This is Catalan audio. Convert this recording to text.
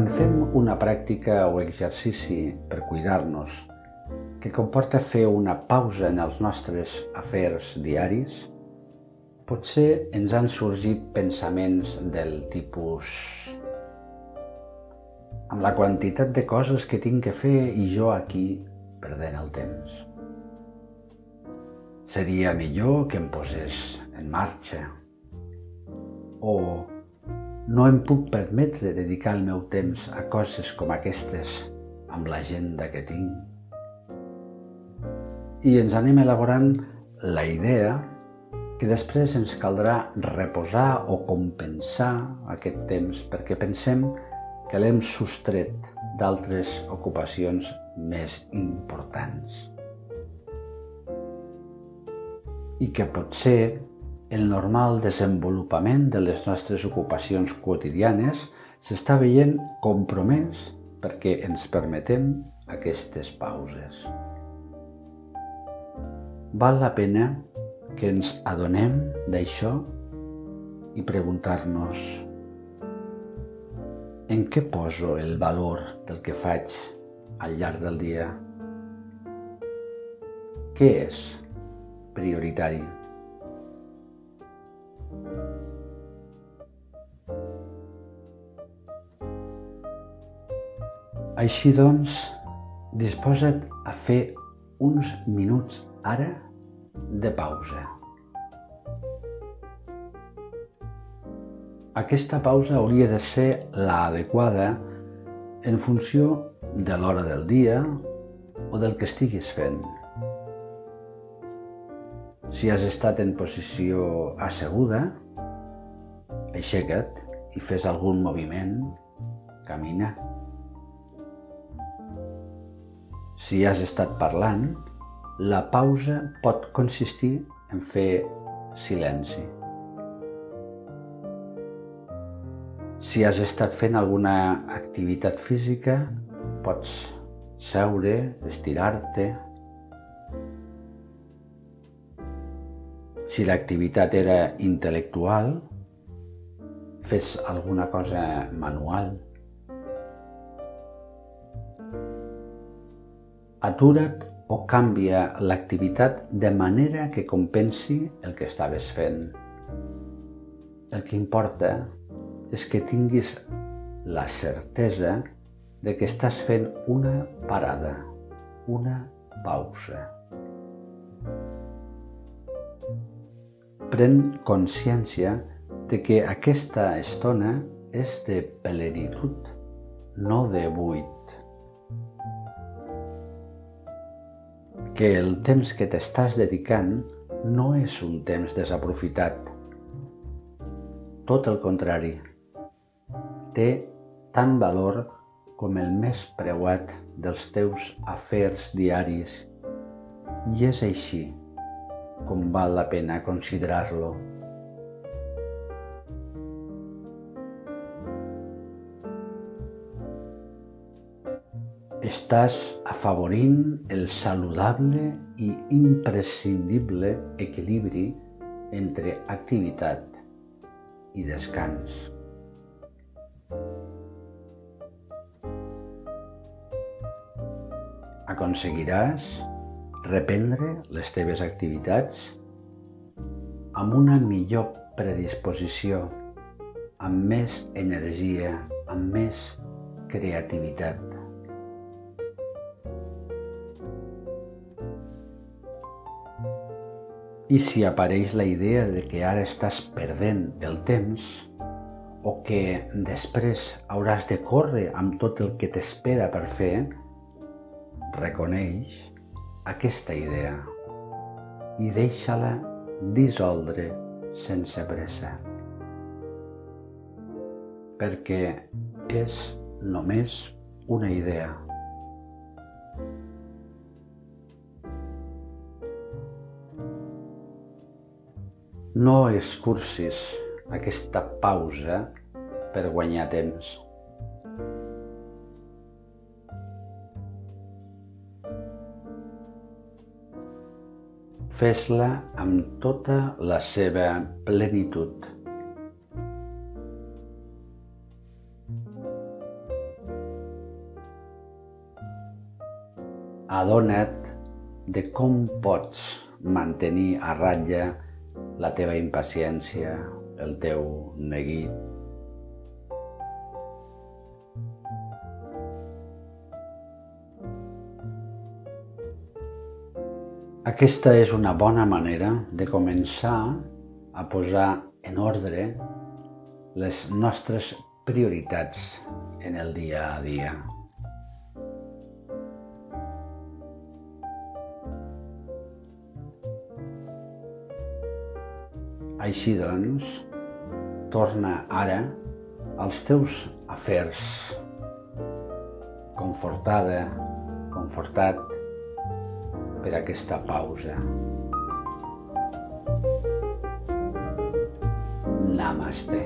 Quan fem una pràctica o exercici per cuidar-nos que comporta fer una pausa en els nostres afers diaris, potser ens han sorgit pensaments del tipus amb la quantitat de coses que tinc que fer i jo aquí perdent el temps. Seria millor que em posés en marxa. O no em puc permetre dedicar el meu temps a coses com aquestes amb l'agenda que tinc. I ens anem elaborant la idea que després ens caldrà reposar o compensar aquest temps perquè pensem que l'hem sostret d'altres ocupacions més importants. I que potser el normal desenvolupament de les nostres ocupacions quotidianes s'està veient compromès perquè ens permetem aquestes pauses. Val la pena que ens adonem d'això i preguntar-nos en què poso el valor del que faig al llarg del dia? Què és prioritari? Així doncs, disposa't a fer uns minuts ara de pausa. Aquesta pausa hauria de ser l'adequada en funció de l'hora del dia o del que estiguis fent. Si has estat en posició asseguda, aixeca't i fes algun moviment, camina. Si has estat parlant, la pausa pot consistir en fer silenci. Si has estat fent alguna activitat física, pots seure, estirar-te. Si l'activitat era intel·lectual, fes alguna cosa manual. Atura't o canvia l'activitat de manera que compensi el que estaves fent. El que importa és que tinguis la certesa de que estàs fent una parada, una pausa. Pren consciència de que aquesta estona és de plenitud, no de buit. Que el temps que t'estàs dedicant no és un temps desaprofitat. Tot el contrari, té tant valor com el més preuat dels teus afers diaris i és així com val la pena considerar-lo. Estàs afavorint el saludable i imprescindible equilibri entre activitat i descans. Aconseguiràs reprendre les teves activitats amb una millor predisposició, amb més energia, amb més creativitat. I si apareix la idea de que ara estàs perdent el temps o que després hauràs de córrer amb tot el que t'espera per fer, reconeix aquesta idea i deixa-la dissoldre sense pressa. Perquè és només una idea. No escurcis aquesta pausa per guanyar temps. Fes-la amb tota la seva plenitud. Adona't de com pots mantenir a ratlla la teva impaciència, el teu neguit. Aquesta és una bona manera de començar a posar en ordre les nostres prioritats en el dia a dia. Així doncs, torna ara als teus afers, confortada, confortat per aquesta pausa. Namaste.